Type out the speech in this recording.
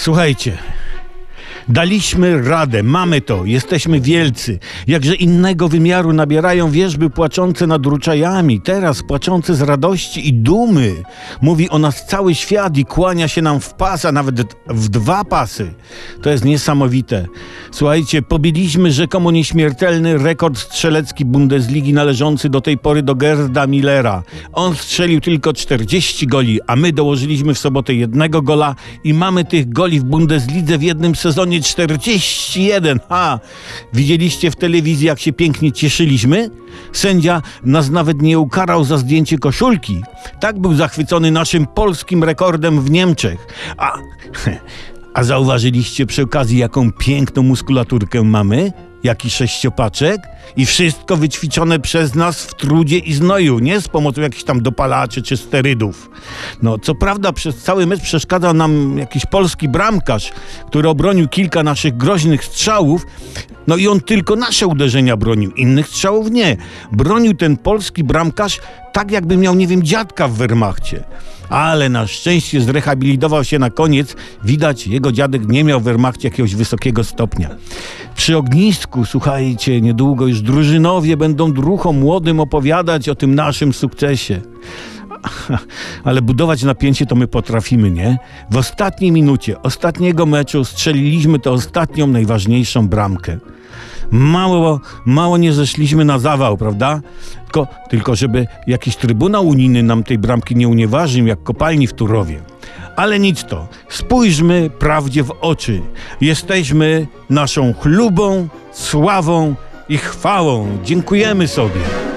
Słuchajcie. Daliśmy radę, mamy to, jesteśmy wielcy. Jakże innego wymiaru nabierają wierzby płaczące nad ruczajami, teraz płaczące z radości i dumy. Mówi o nas cały świat i kłania się nam w pas, a nawet w dwa pasy. To jest niesamowite. Słuchajcie, pobiliśmy rzekomo nieśmiertelny rekord strzelecki Bundesligi należący do tej pory do Gerda Millera. On strzelił tylko 40 goli, a my dołożyliśmy w sobotę jednego gola i mamy tych goli w Bundeslidze w jednym sezonie 41. Ha! Widzieliście w telewizji, jak się pięknie cieszyliśmy? Sędzia nas nawet nie ukarał za zdjęcie koszulki. Tak był zachwycony naszym polskim rekordem w Niemczech. A, a zauważyliście przy okazji, jaką piękną muskulaturkę mamy? Jaki sześciopaczek? I wszystko wyćwiczone przez nas w trudzie i znoju, nie z pomocą jakichś tam dopalaczy czy sterydów. No, co prawda przez cały mecz przeszkadzał nam jakiś polski bramkarz, który obronił kilka naszych groźnych strzałów, no i on tylko nasze uderzenia bronił, innych strzałów nie. Bronił ten polski bramkarz tak, jakby miał, nie wiem, dziadka w Wehrmachcie. Ale na szczęście zrehabilitował się na koniec. Widać, jego dziadek nie miał w Wehrmachcie jakiegoś wysokiego stopnia. Przy ognisku, słuchajcie, niedługo już drużynowie będą druchom młodym opowiadać o tym naszym sukcesie. Ale budować napięcie to my potrafimy, nie? W ostatniej minucie ostatniego meczu strzeliliśmy tę ostatnią, najważniejszą bramkę. Mało, mało nie zeszliśmy na zawał, prawda? Tylko, tylko żeby jakiś trybunał unijny nam tej bramki nie unieważnił, jak kopalni w Turowie. Ale nic to. Spójrzmy prawdzie w oczy. Jesteśmy naszą chlubą, sławą i chwałą. Dziękujemy sobie.